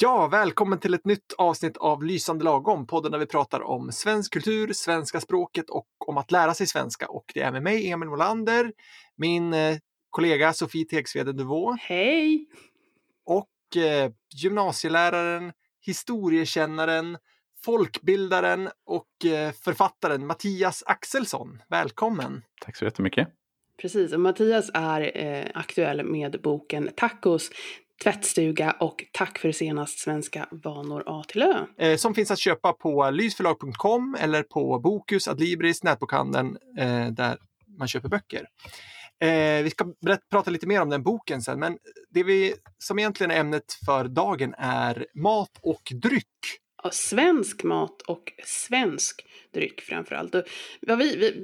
Ja, välkommen till ett nytt avsnitt av Lysande lagom, podden där vi pratar om svensk kultur, svenska språket och om att lära sig svenska. Och det är med mig, Emil Molander, min eh, kollega Sofie Tegsvede Duvå. Hej! Och eh, gymnasieläraren, historiekännaren, folkbildaren och eh, författaren Mattias Axelsson. Välkommen! Tack så jättemycket. Precis, och Mattias är eh, aktuell med boken Tacos tvättstuga och Tack för senast svenska vanor A till Ö. Eh, som finns att köpa på lysförlag.com eller på Bokus, Adlibris, nätbokhandeln eh, där man köper böcker. Eh, vi ska prata lite mer om den boken sen, men det vi, som egentligen är ämnet för dagen är mat och dryck svensk mat och svensk dryck framförallt.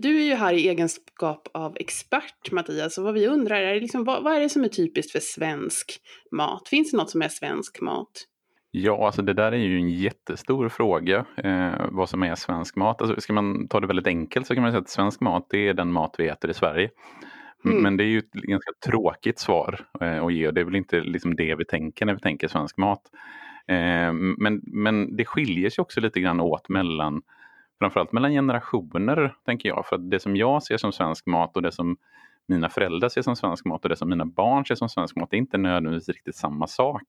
Du är ju här i egenskap av expert Mattias, och vad vi undrar är liksom, vad, vad är det som är typiskt för svensk mat? Finns det något som är svensk mat? Ja, alltså det där är ju en jättestor fråga, eh, vad som är svensk mat. Alltså, ska man ta det väldigt enkelt så kan man säga att svensk mat det är den mat vi äter i Sverige. Mm. Men det är ju ett ganska tråkigt svar eh, att ge och det är väl inte liksom det vi tänker när vi tänker svensk mat. Eh, men, men det skiljer sig också lite grann åt mellan framförallt mellan generationer, tänker jag. För att det som jag ser som svensk mat och det som mina föräldrar ser som svensk mat och det som mina barn ser som svensk mat, det är inte nödvändigtvis riktigt samma sak.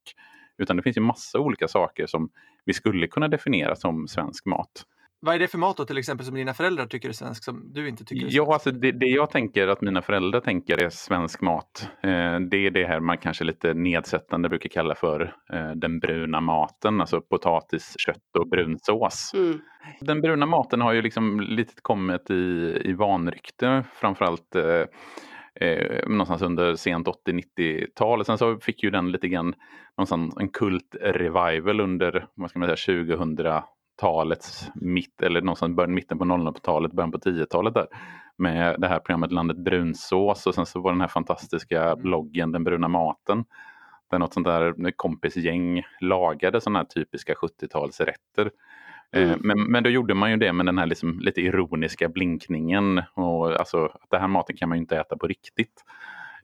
Utan det finns ju massa olika saker som vi skulle kunna definiera som svensk mat. Vad är det för mat då till exempel som dina föräldrar tycker är svensk som du inte tycker är svensk? Ja, alltså det, det jag tänker att mina föräldrar tänker är svensk mat. Eh, det är det här man kanske lite nedsättande brukar kalla för eh, den bruna maten, alltså potatis, kött och brunsås. Mm. Den bruna maten har ju liksom lite kommit i, i vanrykte, framförallt eh, eh, någonstans under sent 80-90-tal. Sen så fick ju den lite grann någonstans en kult-revival under vad ska man säga, 2000 talets mitt, eller någonstans början, mitten på 00-talet, början på 10-talet där. Med det här programmet Landet Brunsås och sen så var den här fantastiska mm. bloggen Den bruna maten. Där något sånt där kompisgäng lagade sådana här typiska 70-talsrätter. Eh, mm. Men, men då gjorde man ju det med den här liksom lite ironiska blinkningen. Och alltså, att den här maten kan man ju inte äta på riktigt.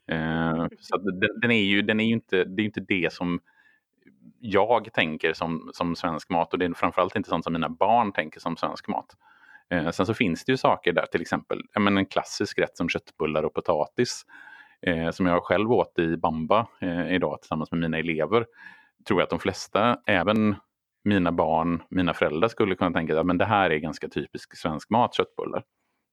Eh, så den, den, är ju, den är ju inte, det är inte det som jag tänker som, som svensk mat och det är framförallt inte sånt som mina barn tänker som svensk mat. Eh, sen så finns det ju saker där, till exempel men en klassisk rätt som köttbullar och potatis eh, som jag själv åt i Bamba eh, idag tillsammans med mina elever. Tror jag att de flesta, även mina barn, mina föräldrar skulle kunna tänka att det här är ganska typisk svensk mat, köttbullar.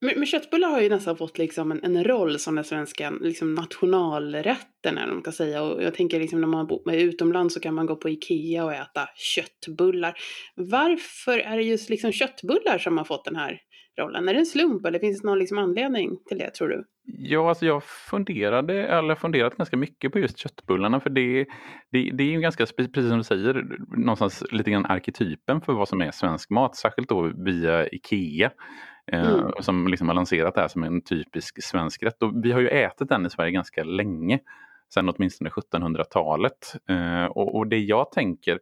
Men, men köttbullar har ju nästan fått liksom en, en roll som den svenska liksom nationalrätten, eller man kan säga. Och jag tänker liksom när man bor utomlands så kan man gå på Ikea och äta köttbullar. Varför är det just liksom köttbullar som har fått den här rollen? Är det en slump eller finns det någon liksom anledning till det tror du? Ja, alltså jag funderade, eller funderat ganska mycket på just köttbullarna för det, det, det är ju ganska, precis som du säger, någonstans lite grann arketypen för vad som är svensk mat, särskilt då via Ikea. Eh, mm. som liksom har lanserat det här som en typisk svensk rätt. Och vi har ju ätit den i Sverige ganska länge, sedan åtminstone 1700-talet. Eh, och, och, det jag tänker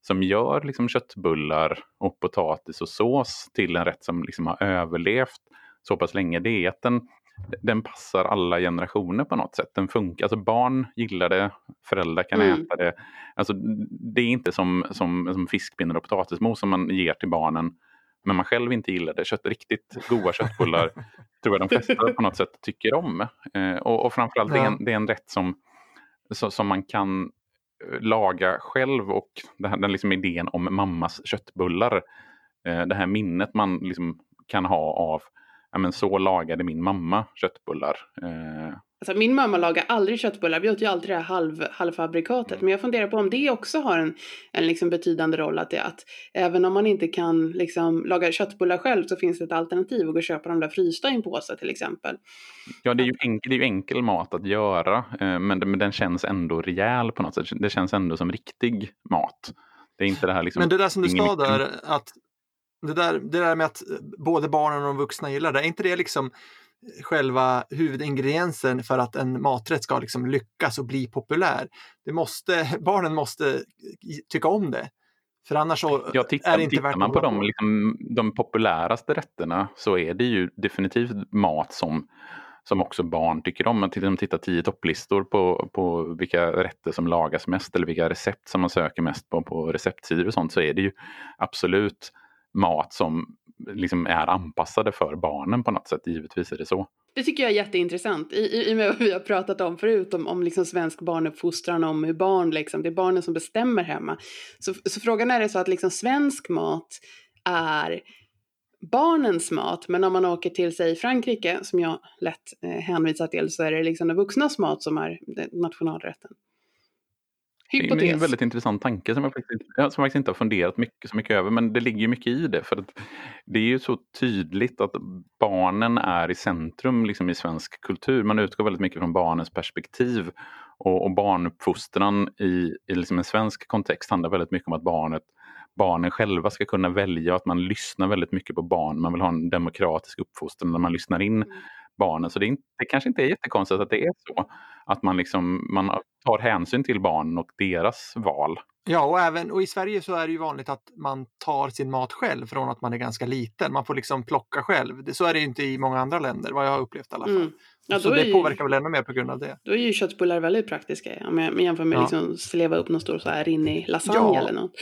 som gör liksom köttbullar och potatis och sås till en rätt som liksom har överlevt så pass länge, det är att den, den passar alla generationer på något sätt. Den funkar, alltså barn gillar det, föräldrar kan mm. äta det. Alltså, det är inte som, som, som fiskpinnar och potatismos som man ger till barnen men man själv inte gillar det. Kött, riktigt goda köttbullar tror jag de flesta på något sätt tycker om. Eh, och, och framförallt ja. det, är en, det är en rätt som, så, som man kan eh, laga själv och den, den liksom idén om mammas köttbullar. Eh, det här minnet man liksom kan ha av ja, men så lagade min mamma köttbullar. Eh, Alltså, min mamma lagar aldrig köttbullar, vi åt ju alltid det här halv, halvfabrikatet. Mm. Men jag funderar på om det också har en, en liksom betydande roll. Att, det, att även om man inte kan liksom laga köttbullar själv så finns det ett alternativ att gå och köpa de där frysta i en påse till exempel. Ja, det är ju enkel, det är ju enkel mat att göra, eh, men, men den känns ändå rejäl på något sätt. Det känns ändå som riktig mat. Det är inte det här liksom... Men det där som du sa där, att det där, det där med att både barnen och de vuxna gillar det, är inte det liksom själva huvudingrediensen för att en maträtt ska liksom lyckas och bli populär. Det måste, barnen måste tycka om det. För annars ja, titta, är det inte tittar värt man på de, liksom, de populäraste rätterna så är det ju definitivt mat som som också barn tycker om. Att de tittar tio topplistor på, på vilka rätter som lagas mest eller vilka recept som man söker mest på på receptsidor och sånt så är det ju absolut mat som liksom är anpassade för barnen på något sätt. Givetvis är det så. Det tycker jag är jätteintressant. I, i, i med vad vi har pratat om förut, om, om liksom svensk barnuppfostran, om hur barn, liksom, det är barnen som bestämmer hemma. Så, så frågan är det så att liksom svensk mat är barnens mat, men om man åker till sig Frankrike, som jag lätt eh, hänvisar till, så är det liksom de vuxnas mat som är nationalrätten. Hypotes. Det är en väldigt intressant tanke som jag, faktiskt, som jag faktiskt inte har funderat mycket, så mycket över, men det ligger mycket i det. För att det är ju så tydligt att barnen är i centrum liksom, i svensk kultur. Man utgår väldigt mycket från barnens perspektiv. Och, och barnuppfostran i, i liksom en svensk kontext handlar väldigt mycket om att barnet barnen själva ska kunna välja och att man lyssnar väldigt mycket på barn. Man vill ha en demokratisk uppfostran där man lyssnar in mm. Barnen. Så det, är inte, det kanske inte är jättekonstigt att det är så. Att man, liksom, man tar hänsyn till barnen och deras val. Ja, och, även, och i Sverige så är det ju vanligt att man tar sin mat själv från att man är ganska liten. Man får liksom plocka själv. Så är det inte i många andra länder, vad jag har upplevt i alla fall. Mm. Ja, så det ju, påverkar väl ännu mer på grund av det. Då är ju köttbullar väldigt praktiska om jag jämför med ja. liksom sleva upp någon stor så här rinnig lasagne ja. eller något.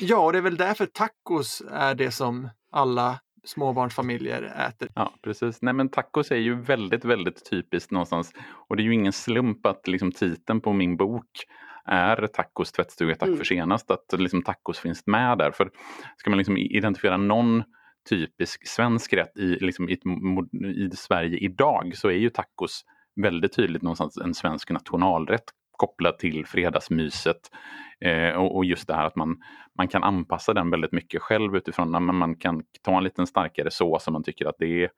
Ja, och det är väl därför tacos är det som alla småbarnsfamiljer äter. Ja, precis. Nej, men tacos är ju väldigt, väldigt typiskt någonstans. Och det är ju ingen slump att liksom titeln på min bok är tacos tvättstuga tack mm. för senast. Att liksom tacos finns med där. För ska man liksom identifiera någon typisk svensk rätt i, liksom, i, i Sverige idag så är ju tacos väldigt tydligt någonstans en svensk nationalrätt kopplad till fredagsmyset. Eh, och, och, just det här att man, man kan anpassa den väldigt mycket själv utifrån, man, man kan ta en liten starkare sås om man tycker att det är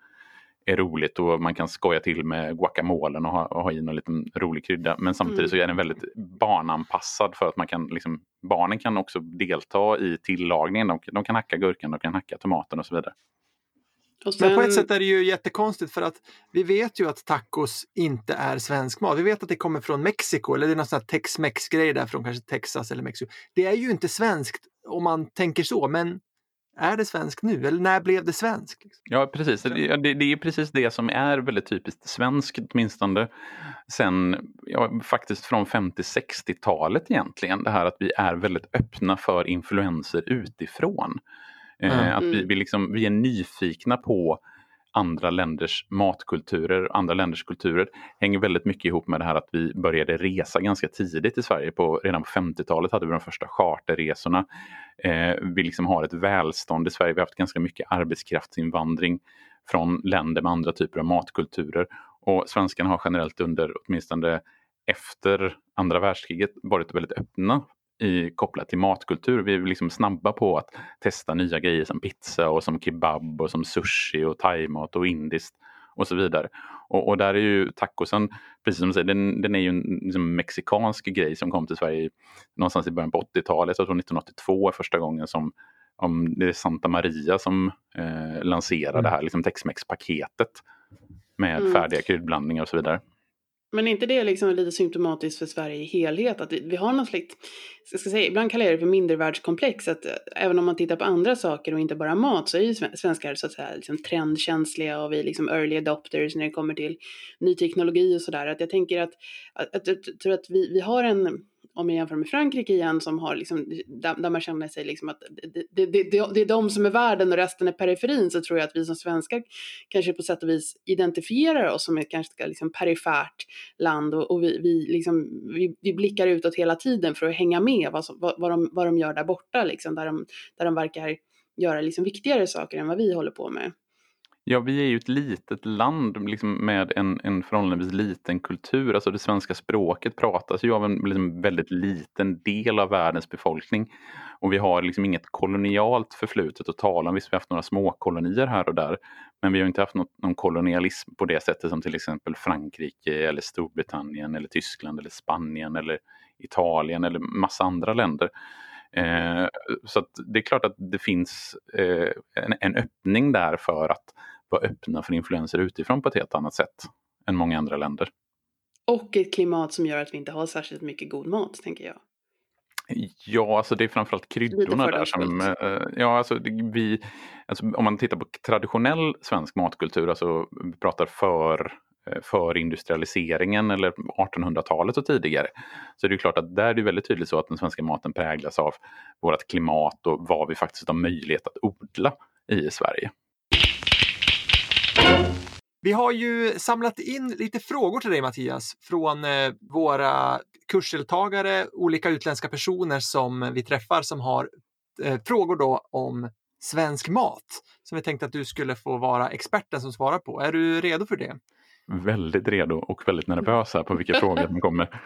är roligt och man kan skoja till med guacamolen och ha, och ha i någon liten rolig krydda. Men samtidigt mm. så är den väldigt barnanpassad för att man kan, liksom, barnen kan också delta i tillagningen. De, de kan hacka gurkan, de kan hacka tomaten och så vidare. Och sen... Men på ett sätt är det ju jättekonstigt för att vi vet ju att tacos inte är svensk mat. Vi vet att det kommer från Mexiko eller det är någon sån här tex-mex grej där från kanske Texas eller Mexiko. Det är ju inte svenskt om man tänker så, men är det svenskt nu eller när blev det svenskt? Liksom? Ja precis, det, det, det, är precis det som är väldigt typiskt svenskt åtminstone sen ja, faktiskt från 50-60-talet egentligen. Det här att vi är väldigt öppna för influenser utifrån. Mm. Att vi, vi, liksom, vi är nyfikna på andra länders matkulturer, andra länders kulturer hänger väldigt mycket ihop med det här att vi började resa ganska tidigt i Sverige. På, redan på 50-talet hade vi de första charterresorna. Eh, vi liksom har ett välstånd i Sverige. Vi har haft ganska mycket arbetskraftsinvandring från länder med andra typer av matkulturer. Och svenskarna har generellt under åtminstone efter andra världskriget varit väldigt öppna i, kopplat till matkultur. Vi är liksom snabba på att testa nya grejer som pizza och som kebab och som sushi och thaimat och indiskt och så vidare. Och, och, där är ju tacosen, precis som du säger, den, den är ju en liksom, mexikansk grej som kom till Sverige någonstans i början på 80-talet. Jag tror 1982 är första gången som om det är Santa Maria som eh, lanserar mm. det här liksom Tex-Mex-paketet med mm. färdiga kryddblandningar och så vidare. Men är inte det liksom lite symptomatiskt för Sverige i helhet? Att vi har någon slags, jag ska säga, ibland kallar jag det för mindervärldskomplex. Att eh, även om man tittar på andra saker och inte bara mat så är ju svenskar så att säga liksom trendkänsliga och vi är liksom early adopters när det kommer till ny teknologi och sådär. Att jag tänker att, att, att, att, tror att vi, vi har en om jag jämför med Frankrike igen som har liksom, där, där man känner sig liksom att det, det, det, det, är de som är världen och resten är periferin så tror jag att vi som svenskar kanske på sätt och vis identifierar oss som ett ganska liksom perifert land och, och vi, vi, liksom, vi, vi blickar utåt hela tiden för att hänga med vad, som, vad, vad, de, vad de gör där borta liksom, där de, där de verkar göra liksom viktigare saker än vad vi håller på med. Ja, vi är ju ett litet land liksom, med en, en förhållandevis liten kultur. Alltså det svenska språket pratas ju av en liksom, väldigt liten del av världens befolkning. Och vi har liksom inget kolonialt förflutet att tala om. Visst, vi har haft några småkolonier här och där. Men vi har inte haft något, någon kolonialism på det sättet som till exempel Frankrike eller Storbritannien eller Tyskland eller Spanien eller Italien eller massa andra länder. Eh, så det är klart att det finns eh, en, en, öppning där för att vara öppna för influenser utifrån på ett helt annat sätt än många andra länder. Och ett klimat som gör att vi inte har särskilt mycket god mat, tänker jag. Ja, alltså det är framförallt kryddorna där som... Eh, ja, alltså vi, alltså om man tittar på traditionell svensk matkultur, alltså vi pratar för för industrialiseringen eller 1800-talet och tidigare. Så det är klart att där är det väldigt tydligt så att den svenska maten präglas av vårt klimat och vad vi faktiskt har möjlighet att odla i Sverige. Vi har ju samlat in lite frågor till dig Mattias från eh, våra kursdeltagare, olika utländska personer som vi träffar som har eh, frågor då om svensk mat som vi tänkte att du skulle få vara experten som svarar på. Är du redo för det? Väldigt redo och väldigt nervös här på vilka frågor som kommer.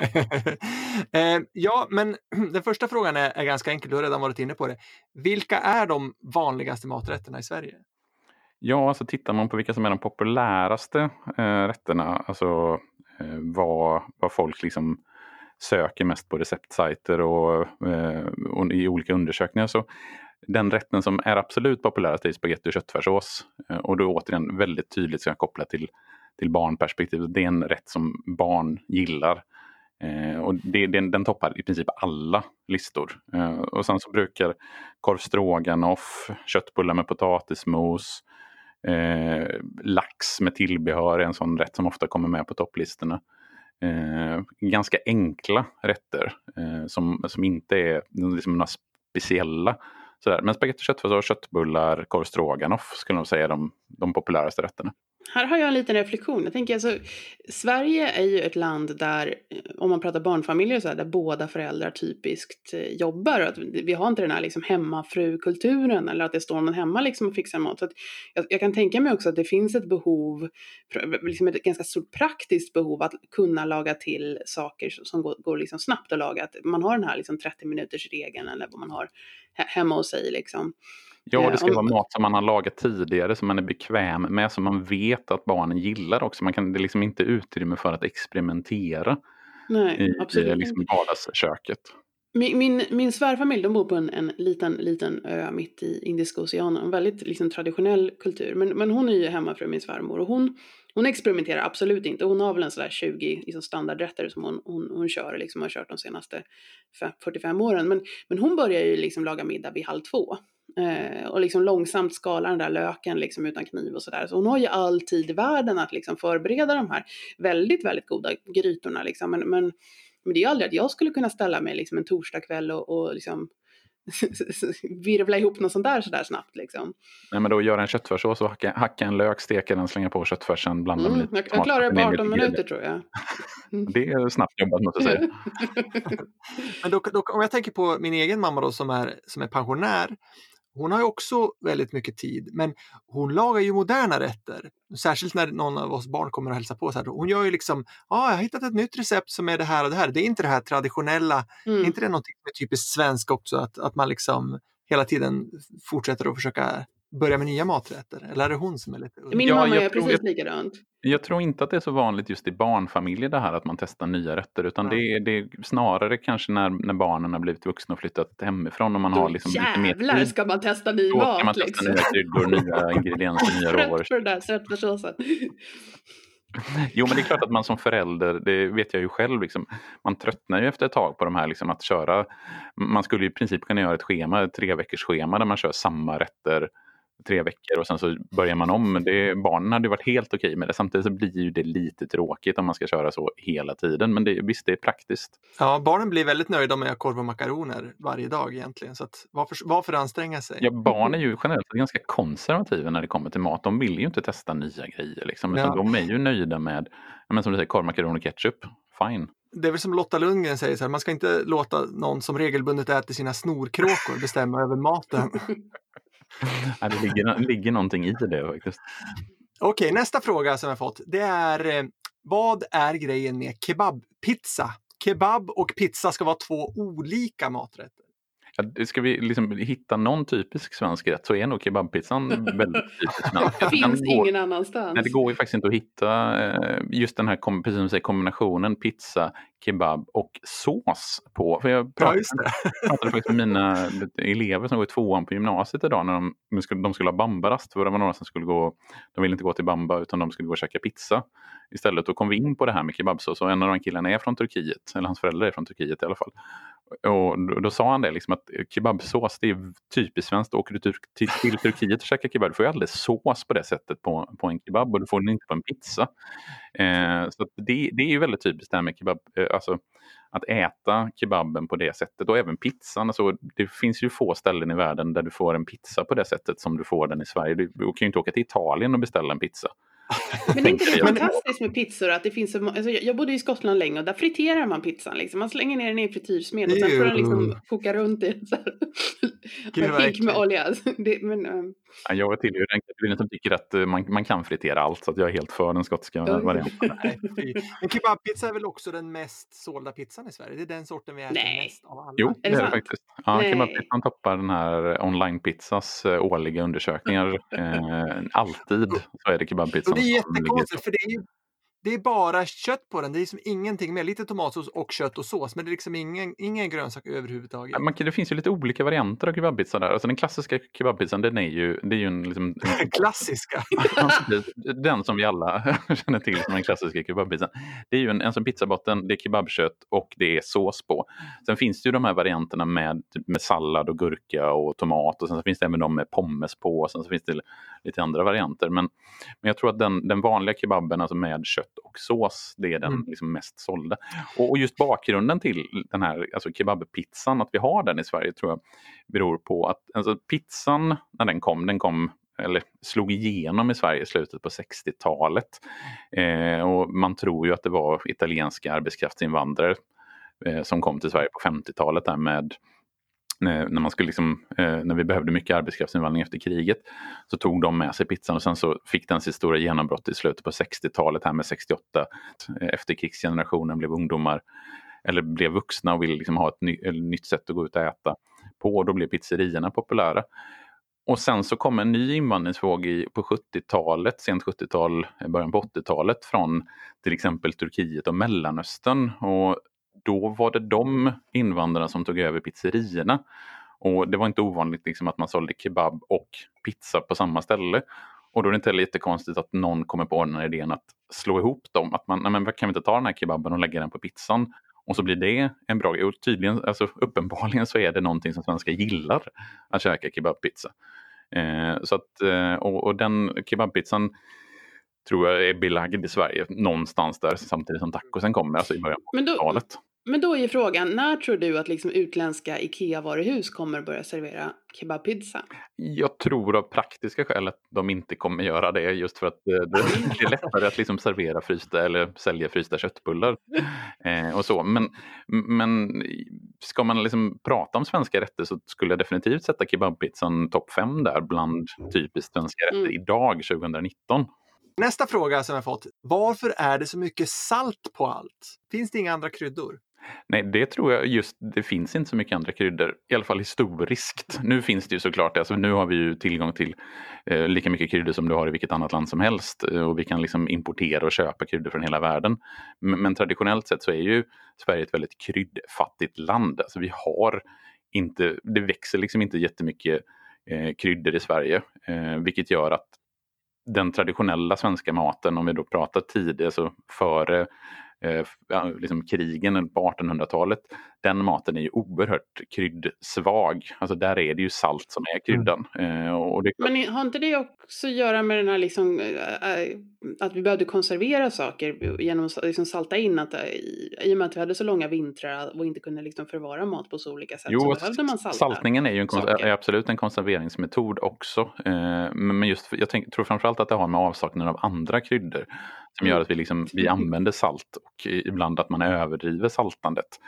eh, ja, men den första frågan är, är ganska enkel, du har redan varit inne på det. Vilka är de vanligaste maträtterna i Sverige? Ja, alltså tittar man på vilka som är de populäraste eh, rätterna, alltså eh, vad, vad folk liksom söker mest på receptsajter och, eh, och, i olika undersökningar så den rätten som är absolut populärast är spagetti och köttfärssås. Eh, och då återigen väldigt tydligt ska jag koppla till, till barnperspektivet. Det är en rätt som barn gillar. Eh, och det, den, den toppar i princip alla listor. Eh, och sen så brukar korv stroganoff, köttbullar med potatismos, Eh, lax med tillbehör är en sån rätt som ofta kommer med på topplistorna. Eh, ganska enkla rätter eh, som, som inte är liksom några speciella. Sådär. Men spagetti och köttfärssås, köttbullar, korv stroganoff skulle jag säga är de, de populäraste rätterna. Här har jag en liten reflektion. Jag tänker alltså, Sverige är ju ett land där, eh, om man pratar barnfamiljer så här, där båda föräldrar typiskt eh, jobbar. Att vi har inte den här liksom hemmafrukulturen eller att det står någon hemma liksom och fixar mat. Så jag, jag, kan tänka mig också att det finns ett behov, liksom ett ganska stort praktiskt behov att kunna laga till saker som går, går liksom snabbt att laga. Att man har den här liksom 30 minuters regeln eller vad man har hemma hos sig. Liksom. Ja, det ska vara mat som man har lagat tidigare, som man är bekväm med, som man vet att barnen gillar också. Man kan, det är liksom inte utrymme för att experimentera Nej, i, absolut. i liksom vardagsköket. Min, min, min svärfamilj de bor på en, en liten, liten ö mitt i Indiska oceanen. En väldigt liksom, traditionell kultur. Men, men hon är ju hemmafru, min svärmor. Och hon, hon experimenterar absolut inte. Hon har väl en sådär 20 liksom, standardrätter som hon, hon, hon kör, liksom, har kört de senaste 45 åren. Men, men hon börjar ju liksom laga middag vid halv två. Eh, och liksom långsamt skala den där löken liksom utan kniv och sådär. Så hon har ju all tid i världen att liksom förbereda de här väldigt, väldigt goda grytorna liksom. Men, men, men det är ju aldrig att jag skulle kunna ställa mig liksom en torsdagkväll och, och liksom virvla ihop något sånt där sådär snabbt liksom. Nej men då göra en köttfärssås och hacka, hacka en lök, steka den, slänga på köttfärsen, blanda mm, med lite Jag, jag klarar det på 18 minuter tror jag. det är snabbt jobbat måste jag säga. men då, då, om jag tänker på min egen mamma då som är, som är pensionär hon har ju också väldigt mycket tid, men hon lagar ju moderna rätter. Särskilt när någon av oss barn kommer och hälsar på. Så här, hon gör ju liksom, ja, ah, jag har hittat ett nytt recept som är det här och det här. Det är inte det här traditionella, mm. är inte det något typiskt svenskt också, att, att man liksom hela tiden fortsätter att försöka börja med nya maträtter? Eller är det hon som är lite... Min ja, mamma är precis jag, likadant. Jag tror inte att det är så vanligt just i barnfamiljer det här att man testar nya rätter utan ja. det, är, det är snarare kanske när, när barnen har blivit vuxna och flyttat hemifrån och man Då har liksom jävlar lite mer tid. ska man testa ny Då mat! ska man testa liksom. nya kryddor, nya ingredienser, nya råvaror. för den där sötfärssåsen. Jo men det är klart att man som förälder, det vet jag ju själv, liksom, man tröttnar ju efter ett tag på de här liksom, att köra. Man skulle i princip kunna göra ett schema, ett tre veckors schema där man kör samma rätter tre veckor och sen så börjar man om. Det, barnen hade varit helt okej med det. Samtidigt så blir ju det lite tråkigt om man ska köra så hela tiden. Men det, visst, det är praktiskt. Ja, barnen blir väldigt nöjda med korv och makaroner varje dag egentligen. Så att, varför, varför anstränga sig? Ja, barn är ju generellt ganska konservativa när det kommer till mat. De vill ju inte testa nya grejer. Liksom. Ja. De är ju nöjda med, men som du säger, korv, makaroner och ketchup. Fine det är väl som Lotta Lundgren säger, så här, man ska inte låta någon som regelbundet äter sina snorkråkor bestämma över maten. det ligger, ligger någonting i det faktiskt. Okej, nästa fråga som jag fått. Det är eh, vad är grejen med kebabpizza? Kebab och pizza ska vara två olika maträtter. Ja, ska vi liksom hitta någon typisk svensk rätt så är nog kebabpizzan väldigt typisk svensk. Det finns går, ingen annanstans. Nej, det går ju faktiskt inte att hitta eh, just den här precis som säger, kombinationen pizza, kebab och sås på. För jag pratade, ja, pratade faktiskt med mina elever som går i tvåan på gymnasiet idag när de, de, skulle, de skulle ha bambarast. För det var några som skulle gå, de ville inte gå till bamba utan de skulle gå och käka pizza istället. Då kom vi in på det här med kebabsås och en av de killarna är från Turkiet, eller hans föräldrar är från Turkiet i alla fall. Och då, då sa han det, liksom att kebabsås det är typiskt svenskt. Åker du till, till, till Turkiet och käkar kebab, du får ju aldrig sås på det sättet på, på en kebab och du får den inte på en pizza. Eh, så det, det är ju väldigt typiskt det här med kebab, eh, alltså att äta kebaben på det sättet och även pizzan. Alltså, det finns ju få ställen i världen där du får en pizza på det sättet som du får den i Sverige. Du, du kan ju inte åka till Italien och beställa en pizza. Men är inte det fantastiskt med pizzor? Att det finns så, alltså jag bodde i Skottland länge och där friterar man pizzan. Liksom. Man slänger ner den i en frityrsmed och sen får den liksom koka runt i en hink med olja. Det, men, um... ja, jag tillhör den kategorin som tycker att eh, man, man kan fritera allt så att jag är helt för den skotska varianten. men kebabpizza är väl också den mest sålda pizzan i Sverige? Det är den sorten vi äter Nej. mest av alla. Jo, det är det faktiskt. Ja, kebabpizzan toppar den här online-pizzas eh, årliga undersökningar. eh, alltid så är det kebabpizzan det är jättekonstigt för det är ju det är bara kött på den. Det är liksom ingenting mer. Lite tomatsås och kött och sås, men det är liksom ingen, ingen grönsak överhuvudtaget. Man, det finns ju lite olika varianter av kebabpizza där. Alltså den klassiska kebabpizzan, den är ju, det är ju en... Liksom, klassiska? den som vi alla känner till som den klassiska kebabpizzan. Det är ju en, en som pizzabotten, det är kebabkött och det är sås på. Sen finns det ju de här varianterna med, med sallad och gurka och tomat och sen så finns det även de med pommes på och sen så finns det lite andra varianter. Men, men jag tror att den, den vanliga kebaben, alltså med kött och sås, det är den mm. liksom mest sålda. Och, och, just bakgrunden till den här alltså kebabpizzan, att vi har den i Sverige tror jag beror på att alltså, pizzan när den kom, den kom eller slog igenom i Sverige i slutet på 60-talet. Eh, och man tror ju att det var italienska arbetskraftsinvandrare eh, som kom till Sverige på 50-talet där med Eh, när, man skulle liksom, eh, när vi behövde mycket arbetskraftsinvandring efter kriget så tog de med sig pizzan och sen så fick den sitt stora genombrott i slutet på 60-talet här med 68. Eh, Efterkrigsgenerationen blev ungdomar eller blev vuxna och ville liksom ha ett ny, eh, nytt sätt att gå ut och äta på och då blev pizzerierna populära. Och sen så kom en ny invandringsvåg i, på 70-talet, sent 70-tal, början på 80-talet från till exempel Turkiet och Mellanöstern. Och då var det de invandrarna som tog över pizzerierna. Och det var inte ovanligt liksom att man sålde kebab och pizza på samma ställe. Och då är det inte lite konstigt att någon kommer på den här idén att slå ihop dem. Att man, nej men kan vi inte ta den här kebaben och lägga den på pizzan? Och så blir det en bra grej. Och tydligen, alltså uppenbarligen så är det någonting som svenskar gillar, att käka kebabpizza. Eh, så att, eh, och, och den kebabpizzan tror jag är belagd i Sverige någonstans där samtidigt som tacosen kommer, alltså i början på 80-talet. Men då är frågan, när tror du att liksom utländska IKEA-varuhus kommer börja servera kebabpizza? Jag tror av praktiska skäl att de inte kommer göra det just för att det, det är lättare att liksom servera frysta eller sälja frysta köttbullar eh, och så. Men, men ska man liksom prata om svenska rätter så skulle jag definitivt sätta kebabpizzan topp fem där bland typiskt svenska rätter mm. idag 2019. Nästa fråga som jag fått. Varför är det så mycket salt på allt? Finns det inga andra kryddor? Nej, det tror jag just, det finns inte så mycket andra kryddor, i alla fall historiskt. Nu finns det ju såklart, alltså nu har vi ju tillgång till eh, lika mycket kryddor som du har i vilket annat land som helst eh, och vi kan liksom importera och köpa kryddor från hela världen. Men, men, traditionellt sett så är ju Sverige ett väldigt kryddfattigt land. Alltså vi har inte, det växer liksom inte jättemycket eh, kryddor i Sverige, eh, vilket gör att den traditionella svenska maten, om vi då pratar tidigare, så före eh, liksom krigen på 1800-talet, den maten är ju oerhört kryddsvag. Alltså där är det ju salt som är kryddan. Mm. Eh, och det... Men har inte det också att göra med den här liksom, äh, att vi behövde konservera saker genom att liksom salta in? Att, äh, I och med att vi hade så långa vintrar och inte kunde liksom förvara mat på så olika sätt jo, så behövde man salta. Saltningen är ju en, är absolut en konserveringsmetod också. Eh, men just, jag tänk, tror framförallt att det har med avsaknaden av andra kryddor som gör mm. att vi, liksom, vi använder salt och ibland att man överdriver saltandet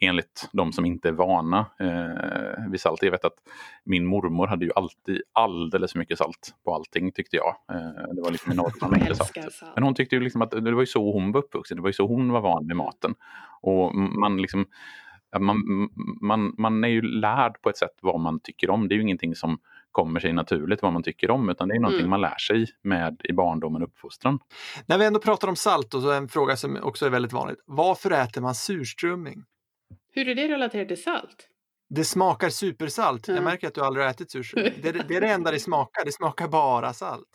enligt de som inte är vana eh, vid salt. Jag vet att min mormor hade ju alltid alldeles för mycket salt på allting tyckte jag. Eh, det var liksom enorma mängder salt. salt. Men hon tyckte ju liksom att det var ju så hon var uppvuxen, det var ju så hon var van vid maten. Och man liksom man, man, man är ju lärd på ett sätt vad man tycker om. Det är ju ingenting som kommer sig naturligt vad man tycker om utan det är någonting Mm. man lär sig med i barndomen och uppfostran. När vi ändå pratar om salt, och så en fråga som också är väldigt vanligt. Varför äter man surströmming? Hur är det relaterat till salt? Det smakar supersalt. Jag Ja. märker att du aldrig har ätit surströmming. Det, är- det är det enda det smakar. Det smakar bara salt.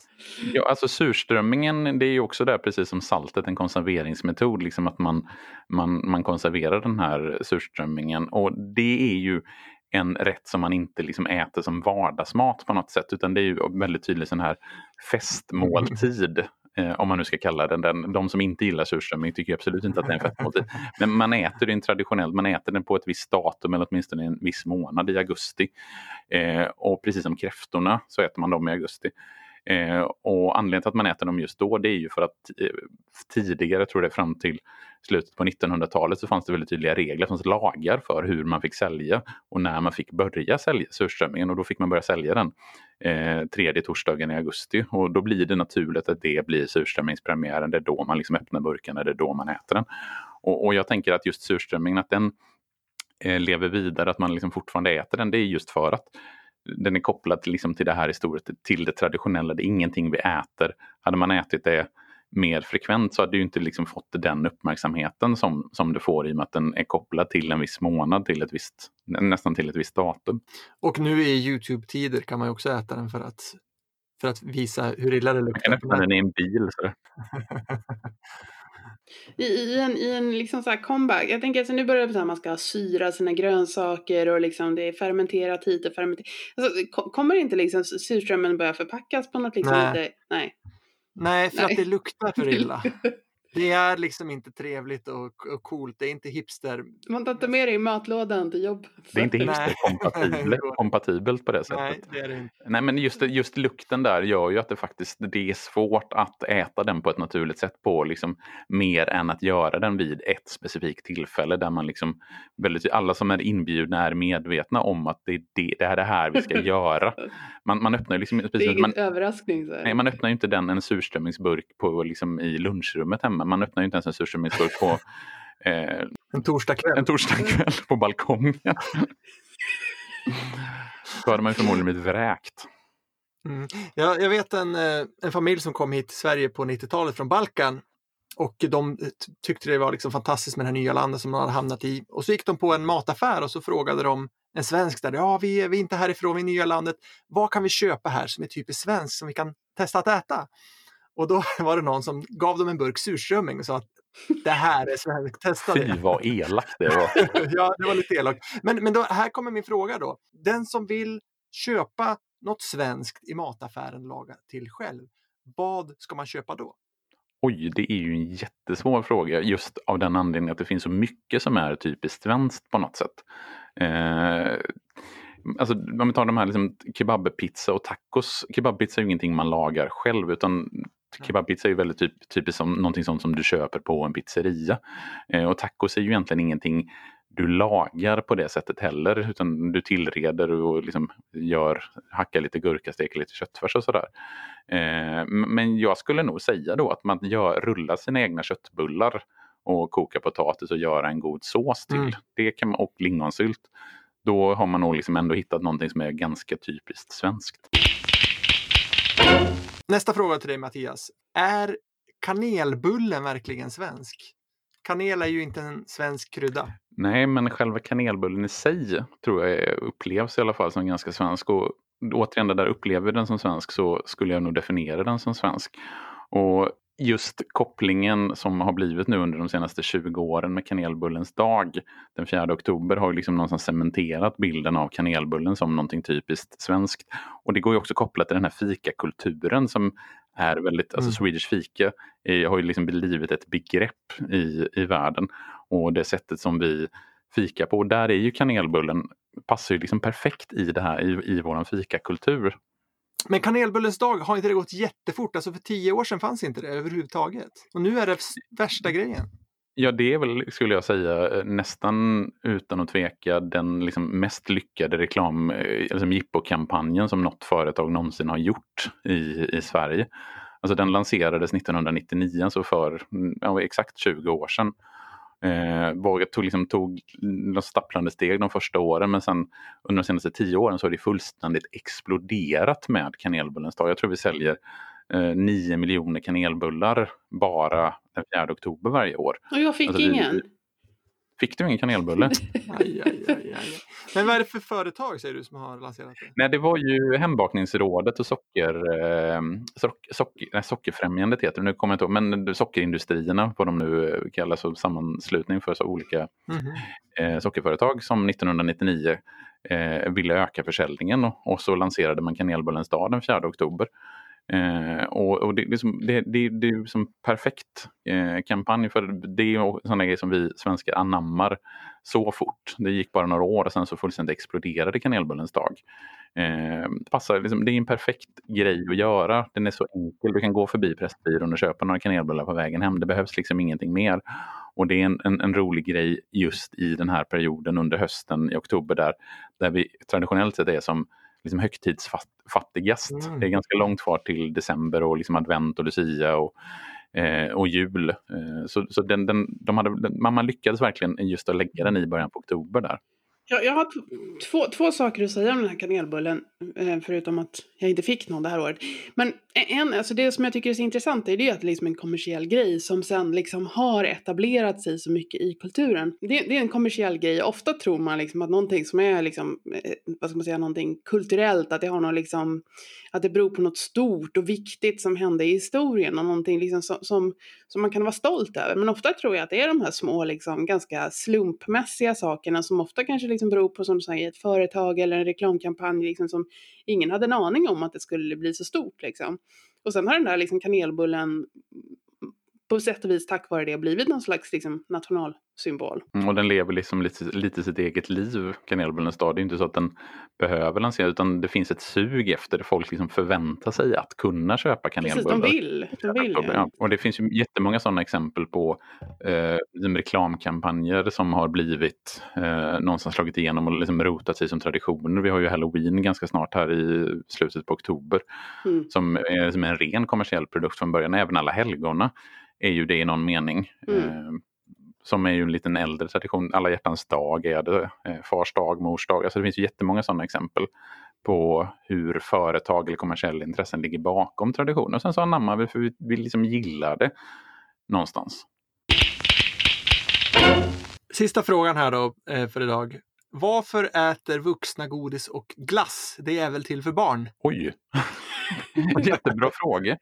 Ja, alltså surströmmingen det är ju också där precis som saltet en konserveringsmetod. Liksom att man, man, man konserverar den här surströmmingen och det är ju en rätt som man inte liksom äter som vardagsmat på något sätt utan det är ju väldigt tydligt sån här festmåltid. Eh, om man nu ska kalla den, den. De som inte gillar surströmming tycker absolut inte att det är en festmåltid. Men man äter den traditionellt, man äter den på ett visst datum eller åtminstone en viss månad i augusti. Eh, och precis som kräftorna så äter man dem i augusti. Eh, och anledningen till att man äter dem just då det är ju för att eh, tidigare, tror det fram till slutet på 1900-talet, så fanns det väldigt tydliga regler, det fanns lagar för hur man fick sälja och när man fick börja sälja surströmmingen och då fick man börja sälja den eh, tredje torsdagen i augusti och då blir det naturligt att det blir surströmmingspremiären, det är då man liksom öppnar burken, det är då man äter den. Och, och jag tänker att just surströmmingen, att den eh, lever vidare, att man liksom fortfarande äter den, det är just för att den är kopplad till, liksom, till det här historiet, till det traditionella. Det är ingenting vi äter. Hade man ätit det mer frekvent så hade ju inte liksom fått den uppmärksamheten som, som det får i och med att den är kopplad till en viss månad, till ett visst, nästan till ett visst datum. Och nu i Youtube-tider kan man ju också äta den för att, för att visa hur illa det Man kan luktar. öppna den i en bil. Så. I, i en, i en liksom så comeback, jag tänker att nu börjar det så här, man ska syra sina grönsaker och liksom det är fermenterat hit och fermenterat. Alltså, ko- kommer inte liksom surströmmen börja förpackas på något liksom Nej. lite, nej. Nej, för Nej. att det luktar för illa. Det är liksom inte trevligt och, och coolt. Det är inte hipster. Man tar inte med det i matlådan till jobbet. Det är inte hipsterkompatibelt kompatibelt på det sättet. Nej, det är det inte. Nej, men just, just lukten där gör ju att det faktiskt det är svårt att äta den på ett naturligt sätt på liksom mer än att göra den vid ett specifikt tillfälle där man liksom väldigt, alla som är inbjudna är medvetna om att det är det, det, är det här vi ska göra. Man, man öppnar ju liksom, Det är precis, ingen man, överraskning. Så här. nej, man öppnar ju inte den, en surströmmingsburk på, liksom, i lunchrummet hemma. Man öppnar ju inte ens en surströmmingsburk på eh, En torsdagkväll. en torsdagkväll på balkongen. Då hade man ju förmodligen blivit vräkt. Mm. Jag, jag vet en, eh, en familj som kom hit till Sverige på 90-talet från Balkan. Och de t- tyckte det var liksom fantastiskt med det här nya landet som de hade hamnat i. Och så gick de på en mataffär och så frågade de en svensk där, ja vi är, vi är inte härifrån, vi är i nya landet. Vad kan vi köpa här som är typiskt svenskt som vi kan testa att äta? Och då var det någon som gav dem en burk surströmming och sa att det här är svenskt, testa Fy det. vad elakt det var. ja, det var lite elakt. Men, men då, här kommer min fråga då. Den som vill köpa något svenskt i mataffären laga till själv, vad ska man köpa då? Oj, det är ju en jättesvår fråga just av den anledningen att det finns så mycket som är typiskt svenskt på något sätt. Eh, alltså om vi tar de här liksom, kebabpizza och tacos. Kebabpizza är ju ingenting man lagar själv utan kebabpizza är ju väldigt typ, typiskt som någonting sånt som du köper på en pizzeria. Eh, och tacos är ju egentligen ingenting du lagar på det sättet heller utan du tillreder och liksom gör, hackar lite gurka, steker lite köttfärs och sådär. Eh, men jag skulle nog säga då att man gör, rullar sina egna köttbullar och kokar potatis och göra en god sås till. Mm. Det kan man, och lingonsylt. Då har man nog liksom ändå hittat någonting som är ganska typiskt svenskt. Nästa fråga till dig Mattias. Är kanelbullen verkligen svensk? Kanel är ju inte en svensk krydda. Nej, men själva kanelbullen i sig tror jag upplevs i alla fall som ganska svensk. Och återigen, där upplever jag den som svensk så skulle jag nog definiera den som svensk. Och just kopplingen som har blivit nu under de senaste 20 åren med kanelbullens dag den 4 oktober har ju liksom någonstans cementerat bilden av kanelbullen som någonting typiskt svenskt. Och det går ju också kopplat till den här fikakulturen som är väldigt, alltså Mm. Swedish fika är, har ju liksom blivit ett begrepp i, i världen. Och det sättet som vi fikar på, där är ju kanelbullen, passar ju liksom perfekt i det här, i, i våran fikakultur. Men kanelbullens dag, har inte det gått jättefort? Alltså för tio år sedan fanns inte det överhuvudtaget. Och nu är det värsta grejen. Ja, det är väl, skulle jag säga, eh, nästan utan att tveka den liksom mest lyckade reklam, eh, alltså jippo-kampanjen som något företag någonsin har gjort i, i Sverige. Alltså den lanserades 1999, så för mm, ja, exakt 20 år sedan. Eh, vågat tog, liksom, tog de stapplande steg de första åren men sen under de senaste tio åren så har det fullständigt exploderat med kanelbullens dag. Jag tror vi säljer eh, 9 miljoner kanelbullar bara den 4 oktober varje år. Och jag fick alltså, ingen. Vi, Fick du ingen kanelbulle? aj, aj, aj, Men vad är det för företag säger du som har lanserat det? Nej, det var ju Hembakningsrådet och socker, eh, sock, socker, nej, Sockerfrämjandet heter det, nu kommer jag inte ihåg, men sockerindustrierna, vad de nu kallas, och sammanslutning för så olika mm eh, sockerföretag som 1999 eh, ville öka försäljningen och, och så lanserade man kanelbullens dag den 4 oktober. Eh, och, och det, det, är som, det, det, det är som perfekt eh, kampanj för det är sådana grejer som vi svenskar anammar så fort. Det gick bara några år och sen så fullständigt exploderade kanelbullens dag. Eh, passar, liksom, det är en perfekt grej att göra. Den är så enkel. Du kan gå förbi Pressbyrån och köpa några kanelbullar på vägen hem. Det behövs liksom ingenting mer. Och det är en, en, en, rolig grej just i den här perioden under hösten i oktober där, där vi traditionellt sett är som liksom högtidsfattigast. Mm. Det är ganska långt kvar till december och liksom advent och lucia och, eh, och jul. Eh, så så den, den, de hade, den, man lyckades verkligen just att lägga den i början på oktober där. Jag, jag har två, två saker att säga om den här kanelbullen, eh, förutom att jag inte fick någon det här året. Men e- en, alltså det som jag tycker är så intressant är det att det är liksom en kommersiell grej som sen liksom har etablerat sig så mycket i kulturen. Det, det är en kommersiell grej. Ofta tror man liksom att någonting som är liksom, eh, vad ska man säga, någonting kulturellt, att det har något liksom, att det beror på något stort och viktigt som hände i historien och någonting liksom som, som, som man kan vara stolt över. Men ofta tror jag att det är de här små, liksom, ganska slumpmässiga sakerna som ofta kanske liksom beror på, som du säger, ett företag eller en reklamkampanj liksom, som ingen hade en aning om att det skulle bli så stort. Liksom. Och sen har den där liksom kanelbullen på sätt och vis tack vare det blivit någon slags liksom, nationalsymbol. Mm, och den lever liksom lite, lite sitt eget liv, kanelbullens dag. Det är inte så att den behöver lanseras utan det finns ett sug efter det. Folk liksom förväntar sig att kunna köpa kanelbullar. Precis, de vill. De vill ja. Och det finns ju jättemånga sådana exempel på eh, reklamkampanjer som har blivit eh, någonstans slagit igenom och liksom rotat sig som traditioner. Vi har ju halloween ganska snart här i slutet på oktober mm. som är som en ren kommersiell produkt från början. Även alla helgona är ju det i någon mening. Mm. Eh, som är ju en liten äldre tradition. Alla hjärtans dag är det, eh, fars dag, mors dag. Alltså det finns ju jättemånga sådana exempel på hur företag eller kommersiella intressen ligger bakom traditioner. Och sen så anammar vi för vi, vi liksom gillar det någonstans. Sista frågan här då eh, för idag. Varför äter vuxna godis och glass? Det är väl till för barn? Oj! Jättebra fråga.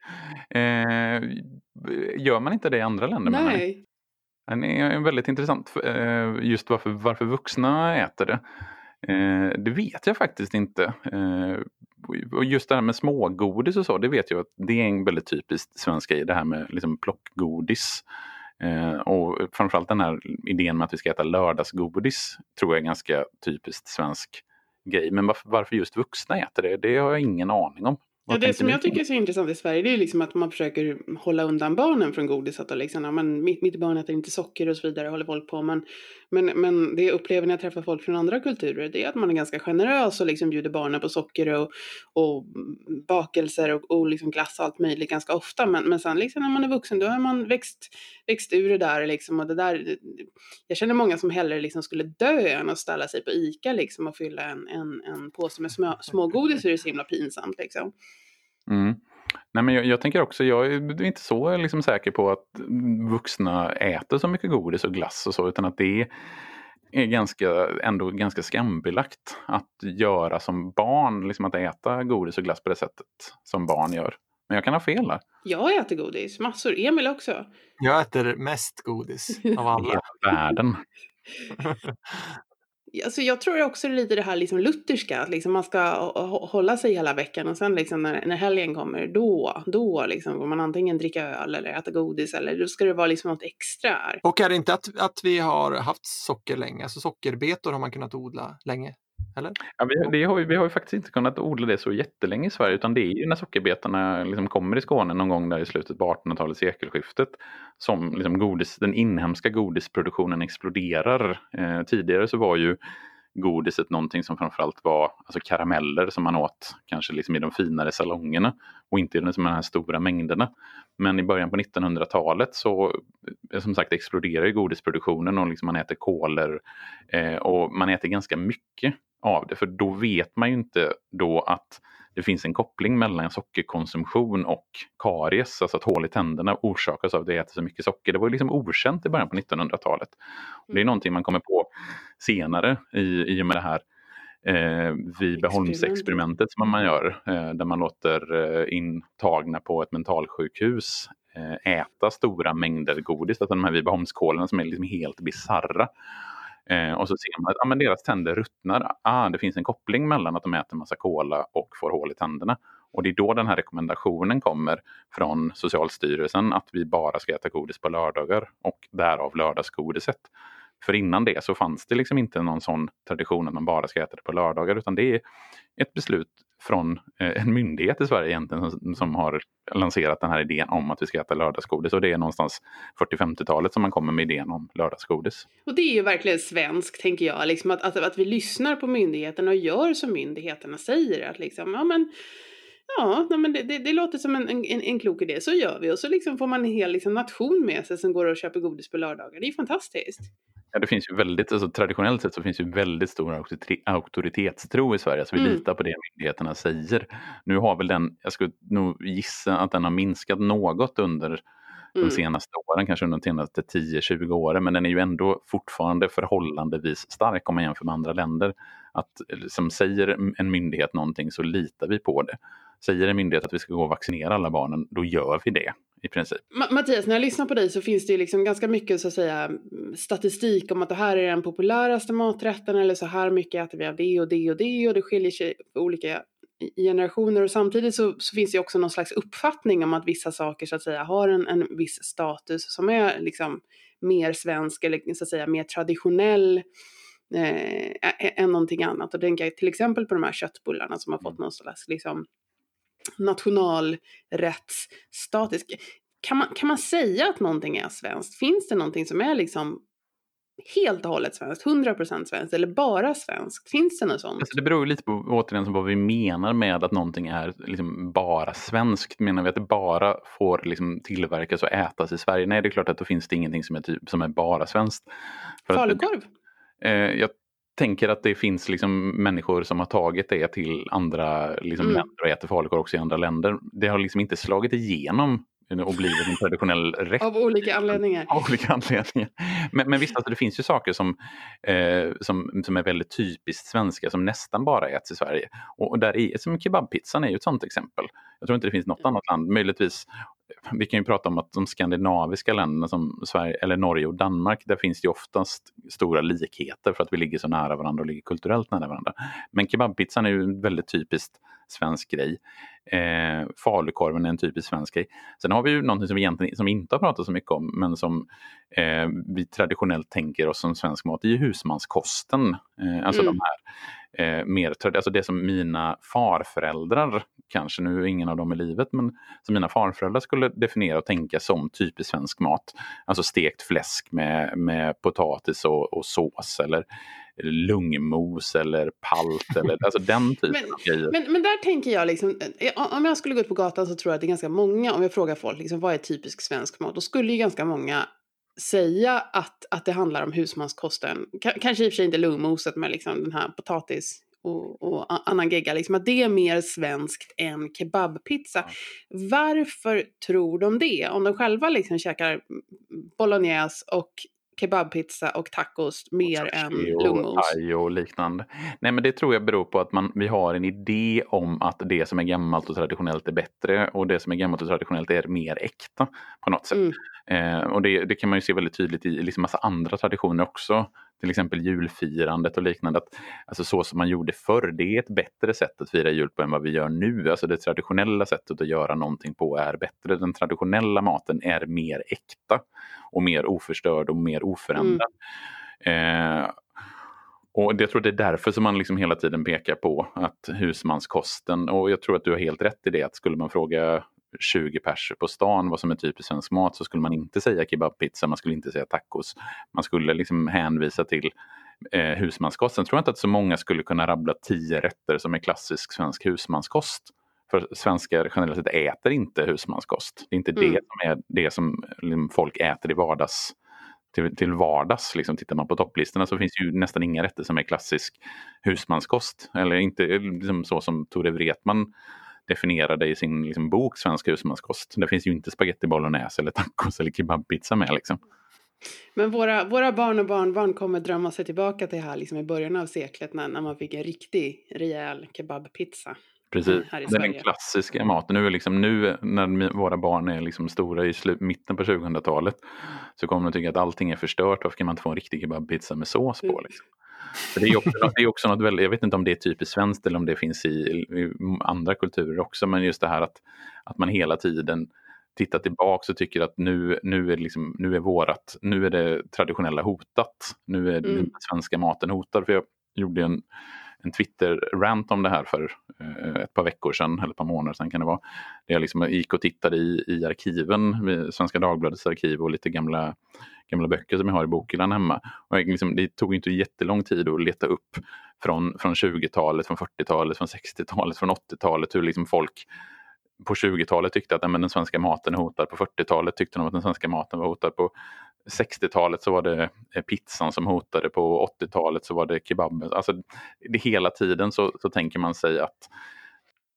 Eh, gör man inte det i andra länder? Nej. Den är väldigt intressant. Eh, just varför, varför vuxna äter det. Eh, det vet jag faktiskt inte. Eh, och just det här med smågodis och så, det vet jag att det är en väldigt typiskt svensk grej. Det här med liksom plockgodis. Och framförallt den här idén med att vi ska äta lördagsgodis tror jag är ganska typiskt svensk grej. Men varför, varför just vuxna äter det, det har jag ingen aning om. Ja, det som jag tycker är så intressant i Sverige det är liksom att man försöker hålla undan barnen från godiset. Och liksom, ja, men mitt, mitt barn äter inte socker och så vidare, håller folk på. Men, men, men det jag upplever när jag träffar folk från andra kulturer det är att man är ganska generös och liksom bjuder barnen på socker och, och bakelser och, och liksom glass och allt möjligt ganska ofta. Men, men sen liksom när man är vuxen då har man växt, växt ur det där. Liksom, och det där jag känner många som hellre liksom skulle dö än att ställa sig på ICA liksom, och fylla en, en, en påse med små, smågodis så är det så himla pinsamt. Liksom. Mm. Nej, men jag, jag, tänker också, jag är inte så liksom säker på att vuxna äter så mycket godis och glass och så, utan att det är ganska, ändå ganska skambelagt att göra som barn, liksom att äta godis och glass på det sättet som barn gör. Men jag kan ha fel där. Jag äter godis, massor. Emil också. Jag äter mest godis av alla. I världen. Alltså jag tror också lite det här liksom lutherska, att liksom man ska hålla sig hela veckan och sen liksom när, när helgen kommer, då, då liksom får man antingen dricka öl eller äta godis eller då ska det vara liksom något extra. Och är det inte att, att vi har haft socker länge, alltså sockerbetor har man kunnat odla länge? Eller? Ja, vi, har, vi har ju faktiskt inte kunnat odla det så jättelänge i Sverige utan det är ju när sockerbetorna liksom kommer i Skåne någon gång där i slutet på 1800-talet, sekelskiftet, som liksom godis, den inhemska godisproduktionen exploderar. Eh, tidigare så var ju godiset någonting som framförallt var alltså karameller som man åt kanske liksom i de finare salongerna och inte i de här stora mängderna. Men i början på 1900-talet så eh, som sagt exploderar godisproduktionen och liksom man äter koler eh, och man äter ganska mycket av det för då vet man ju inte då att det finns en koppling mellan sockerkonsumtion och karies, alltså att hål i tänderna orsakas av att vi äter så mycket socker. Det var liksom okänt i början på 1900-talet. Det är mm. någonting man kommer på senare i, i och med det här eh, Vibeholmsexperimentet som man gör, eh, där man låter eh, intagna på ett mentalsjukhus eh, äta stora mängder godis, alltså de här Vibeholmskolerna som är liksom helt bisarra. Eh, och så ser man att ah, men deras tänder ruttnar. Ah, det finns en koppling mellan att de äter massa kola och får hål i tänderna. Och det är då den här rekommendationen kommer från Socialstyrelsen att vi bara ska äta godis på lördagar och därav lördagsgodiset. För innan det så fanns det liksom inte någon sån tradition att man bara ska äta det på lördagar utan det är ett beslut från eh, en myndighet i Sverige egentligen som, som har lanserat den här idén om att vi ska äta lördagsgodis och det är någonstans 40-50-talet som man kommer med idén om lördagsgodis. Och det är ju verkligen svenskt tänker jag, liksom att, att, att vi lyssnar på myndigheterna och gör som myndigheterna säger. Att liksom, ja men Ja, nej, men det, det, det, låter som en, en, en klok idé, så gör vi. Och så liksom får man en hel liksom, nation med sig som går och köper godis på lördagar. Det är fantastiskt. Ja, det finns ju väldigt, alltså, traditionellt sett så finns ju väldigt stor auktoritetstro i Sverige. Alltså vi mm. litar på det myndigheterna säger. Nu har väl den, jag skulle nog gissa att den har minskat något under mm. de senaste åren, kanske under de senaste 10-20 åren, men den är ju ändå fortfarande förhållandevis stark om man jämför med andra länder. Att som säger en myndighet någonting så litar vi på det. Säger en myndighet att vi ska gå och vaccinera alla barnen, då gör vi det i princip. Mattias, när jag lyssnar på dig så finns det ju liksom ganska mycket så att säga statistik om att det här är den populäraste maträtten eller så här mycket äter vi av det och det och det och det skiljer sig på olika generationer och samtidigt så, så, finns det också någon slags uppfattning om att vissa saker så att säga har en, en viss status som är liksom mer svensk eller så att säga mer traditionell eh, än någonting annat. Och tänker jag till exempel på de här köttbullarna som har fått mm. någon slags liksom nationalrättsstatus. Kan man, kan man säga att någonting är svenskt? Finns det någonting som är liksom helt och hållet svenskt, 100% svenskt eller bara svenskt? Finns det något sånt? Alltså det beror lite på återigen vad vi menar med att någonting är liksom bara svenskt. Menar vi att det bara får liksom tillverkas och ätas i Sverige? Nej, det är klart att då finns det ingenting som är, typ, som är bara svenskt. Falukorv? Eh, jag tänker att det finns liksom människor som har tagit det till andra liksom, mm. länder och äter falukorv också i andra länder. Det har liksom inte slagit igenom och blivit en traditionell rätt. Av olika anledningar. Av olika anledningar. Men, men visst, alltså, det finns ju saker som, eh, som, som är väldigt typiskt svenska som nästan bara äts i Sverige. Och, och där är, som kebabpizzan är ju ett sånt exempel. Jag tror inte det finns något annat land, möjligtvis vi kan ju prata om att de skandinaviska länderna som Sverige, eller Norge och Danmark, där finns det oftast stora likheter för att vi ligger så nära varandra och ligger kulturellt nära varandra. Men kebabpizzan är ju en väldigt typiskt svensk grej. Eh, falukorven är en typisk svensk grej. Sen har vi ju någonting som vi egentligen som vi inte har pratat så mycket om, men som eh, vi traditionellt tänker oss som svensk mat, det är ju husmanskosten. Eh, alltså mm. de här eh, mer, alltså det som mina farföräldrar, kanske nu är ingen av dem i livet, men som mina farföräldrar skulle definiera och tänka som typisk svensk mat. Alltså stekt fläsk med, med potatis och, och sås eller lungmos eller palt eller alltså den typen men, av grejer. Men, men där tänker jag liksom, eh, om jag skulle gå ut på gatan så tror jag att det är ganska många, om jag frågar folk liksom, vad är typisk svensk mat, då skulle ju ganska många säga att, att det handlar om husmanskosten. K kanske i och för sig inte lungmoset med liksom den här potatis och, och annan gegga, liksom att det är mer svenskt än kebabpizza. Varför tror de det? Om de själva liksom käkar bolognese och kebabpizza och tacos mer och än lungmos. Och, och liknande. Nej men det tror jag beror på att man, vi har en idé om att det som är gammalt och traditionellt är bättre och det som är gammalt och traditionellt är mer äkta på något sätt. Mm. Eh, och det, det, kan man ju se väldigt tydligt i liksom massa andra traditioner också till exempel julfirandet och liknande. Att, alltså så som man gjorde förr, det är ett bättre sätt att fira jul på än vad vi gör nu. Alltså det traditionella sättet att göra någonting på är bättre. Den traditionella maten är mer äkta och mer oförstörd och mer oförändrad. Mm. Eh, och jag tror det är därför som man liksom hela tiden pekar på att husmanskosten, och jag tror att du har helt rätt i det, att skulle man fråga 20 pers på stan vad som är typisk svensk mat så skulle man inte säga kebabpizza, man skulle inte säga tacos. Man skulle liksom hänvisa till eh, husmanskost. Sen tror jag inte att så många skulle kunna rabbla tio rätter som är klassisk svensk husmanskost. För svenskar generellt sett äter inte husmanskost. Det är inte Mm. det som är det som liksom, folk äter i vardags till, till vardags. Liksom, tittar man på topplistorna så finns ju nästan inga rätter som är klassisk husmanskost. Eller inte liksom, så som Tore Wretman definierade i sin liksom, bok Svensk husmanskost. Det finns ju inte spaghetti bolognese eller tacos eller kebabpizza med. Liksom. Men våra, våra barn och barnbarn kommer drömma sig tillbaka till här liksom i början av seklet när, när man fick en riktig rejäl kebabpizza. Precis, det är den klassiska maten. Nu, liksom, nu när våra barn är liksom stora i slu- mitten på 2000-talet så kommer de tycka att allting är förstört. Varför kan man inte få en riktig kebabpizza med sås på? Mm. Liksom? För det är också, det är också något väldigt, jag vet inte om det är typiskt svenskt eller om det finns i, i andra kulturer också, men just det här att, att man hela tiden tittar tillbaka och tycker att nu, nu, är liksom, nu, är vårat, nu är det traditionella hotat. Nu är Mm. den svenska maten hotad. För jag gjorde en, en Twitter-rant om det här för eh, ett par veckor sedan, eller ett par månader sedan kan det vara. Där jag liksom gick och tittade i, i arkiven, Svenska Dagbladets arkiv och lite gamla, gamla böcker som jag har i bokhyllan hemma. Och jag liksom, det tog inte jättelång tid att leta upp från, från 20-talet, från 40-talet, från 60-talet, från 80-talet hur liksom folk på 20-talet tyckte att men den svenska maten är hotad. På 40-talet tyckte de att den svenska maten var hotad. På 60-talet så var det eh, pizzan som hotade. På 80-talet så var det kebaben. Alltså, det, hela tiden så, så tänker man sig att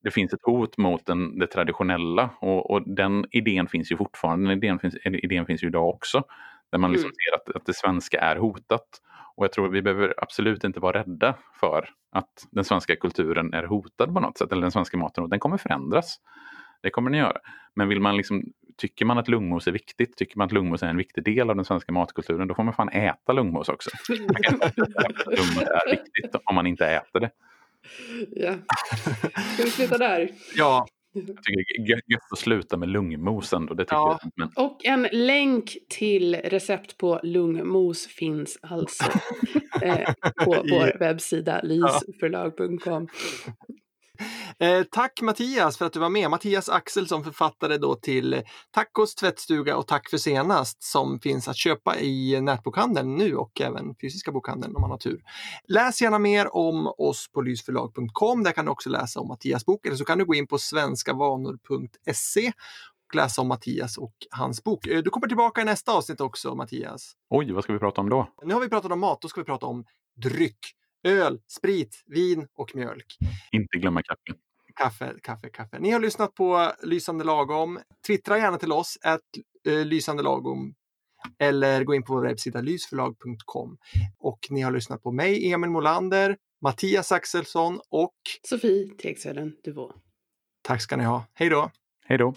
det finns ett hot mot den, det traditionella och, och den idén finns ju fortfarande. Den idén finns, idén finns ju idag också. Där man liksom Mm. ser att, att det svenska är hotat. Och jag tror vi behöver absolut inte vara rädda för att den svenska kulturen är hotad på något sätt. Eller den svenska maten. Och den kommer förändras. Det kommer den göra. Men vill man liksom, tycker man att lungmos är viktigt, tycker man att lungmos är en viktig del av den svenska matkulturen, då får man fan äta lungmos också. Lungmos är viktigt om man inte äter det. ja. Ska vi sluta där? Ja, Jag tycker det är gött- att sluta med lungmos ändå. Det tycker Ja. jag. Men Och en länk till recept på lungmos finns alltså eh, på vår webbsida lysförlag.com. Eh, tack Mattias för att du var med. Mattias Axelsson, författare då till Tacos tvättstuga och Tack för senast som finns att köpa i nätbokhandeln nu och även fysiska bokhandeln om man har tur. Läs gärna mer om oss på lysförlag.com. Där kan du också läsa om Mattias bok eller så kan du gå in på svenskavanor.se och läsa om Mattias och hans bok. Eh, Du kommer tillbaka i nästa avsnitt också Mattias. oj, vad ska vi prata om då? Nu har vi pratat om mat, då ska vi prata om dryck. Öl, sprit, vin och mjölk. Inte glömma kaffe. Kaffe, kaffe, kaffe. Ni har lyssnat på Lysande lagom. Twittra gärna till oss, att eh, Lysande lagom. Eller gå in på vår webbsida lysförlag.com. Och ni har lyssnat på mig, Emil Molander, Mattias Axelsson och Sofie Tegsveden Duvå. tack ska ni ha. Hej då! Hej då!